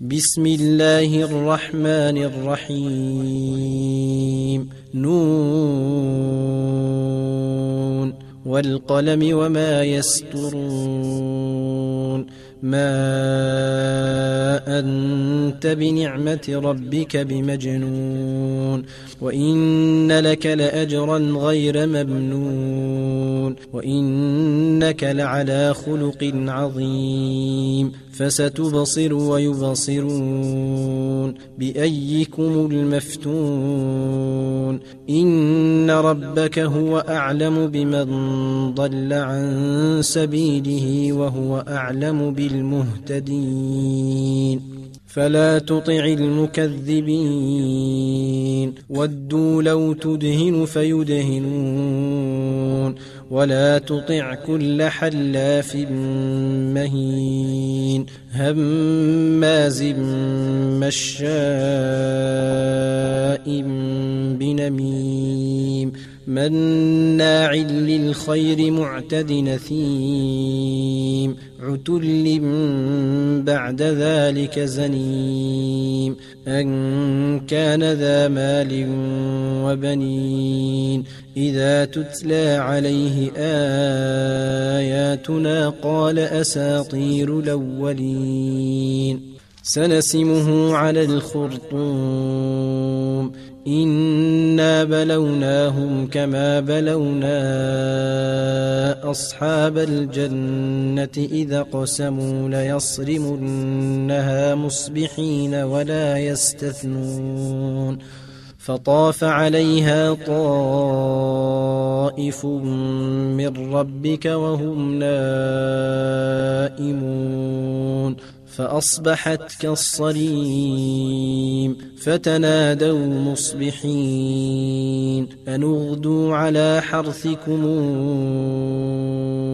بسم الله الرحمن الرحيم. نون. والقلم وما يسترون. ما أنت بنعمة ربك بمجنون. وإن لك لأجرا غير ممنون. وإنك لعلى خلق عظيم فستبصر ويبصرون بأيكم المفتون إن ربك هو أعلم بمن ضل عن سبيله وهو أعلم بالمهتدين فلا تطع المكذبين ودوا لو تدهن فيدهنون ولا تطع كل حلاف مهين هماز مشاء بنميم مناع للخير معتد نثيم عتل بعد ذلك زنيم. أن كان ذا مال وبنين إذا تتلى عليه آياتنا قال أساطير الأولين. سنسمه على الخرطوم. إنا بلوناهم كما بلونا أصحاب الجنة إذا قسموا ليصرمنها مصبحين ولا يستثنون فطاف عليها طائف من ربك وهم نائمون فأصبحت كالصريم فتنادوا مصبحين أن اغدوا على حرثكم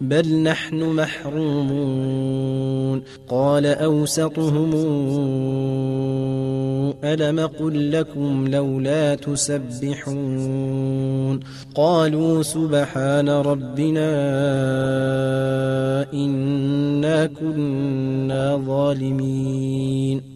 بل نحن محرومون. قال أوسطهم ألم قل لكم لولا تسبحون؟ قالوا سبحان ربنا إنا كنا ظالمين.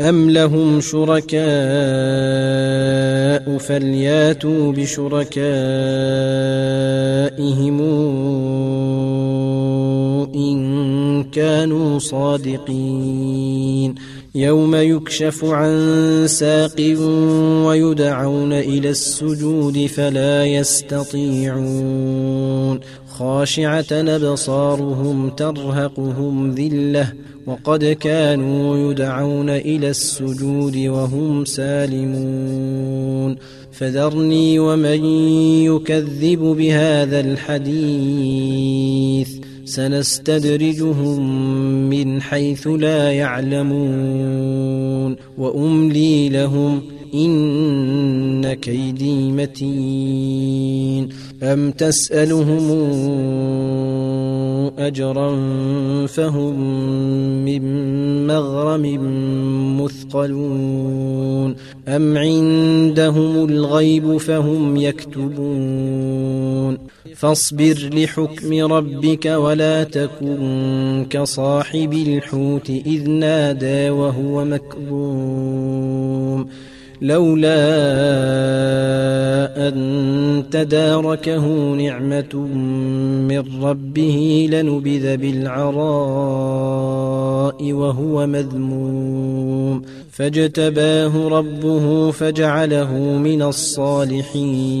أم لهم شركاء فلياتوا بشركائهم إن كانوا صادقين يوم يكشف عن ساق ويدعون إلى السجود فلا يستطيعون. خاشعة أبصارهم ترهقهم ذلة وقد كانوا يدعون إلى السجود وهم سالمون. فذرني ومن يكذب بهذا الحديث. سنستدرجهم من حيث لا يعلمون وأملي لهم إن كيدي متين. أم تسألهم أجرا فهم من مغرم مثقلون. أم عندهم الغيب فهم يكتبون. فاصبر لحكم ربك ولا تكن كصاحب الحوت إذ نادى وهو مكظوم. لولا أن تداركه نعمة من ربه لنبذ بالعراء وهو مذموم. فاجتباه ربه فجعله من الصالحين.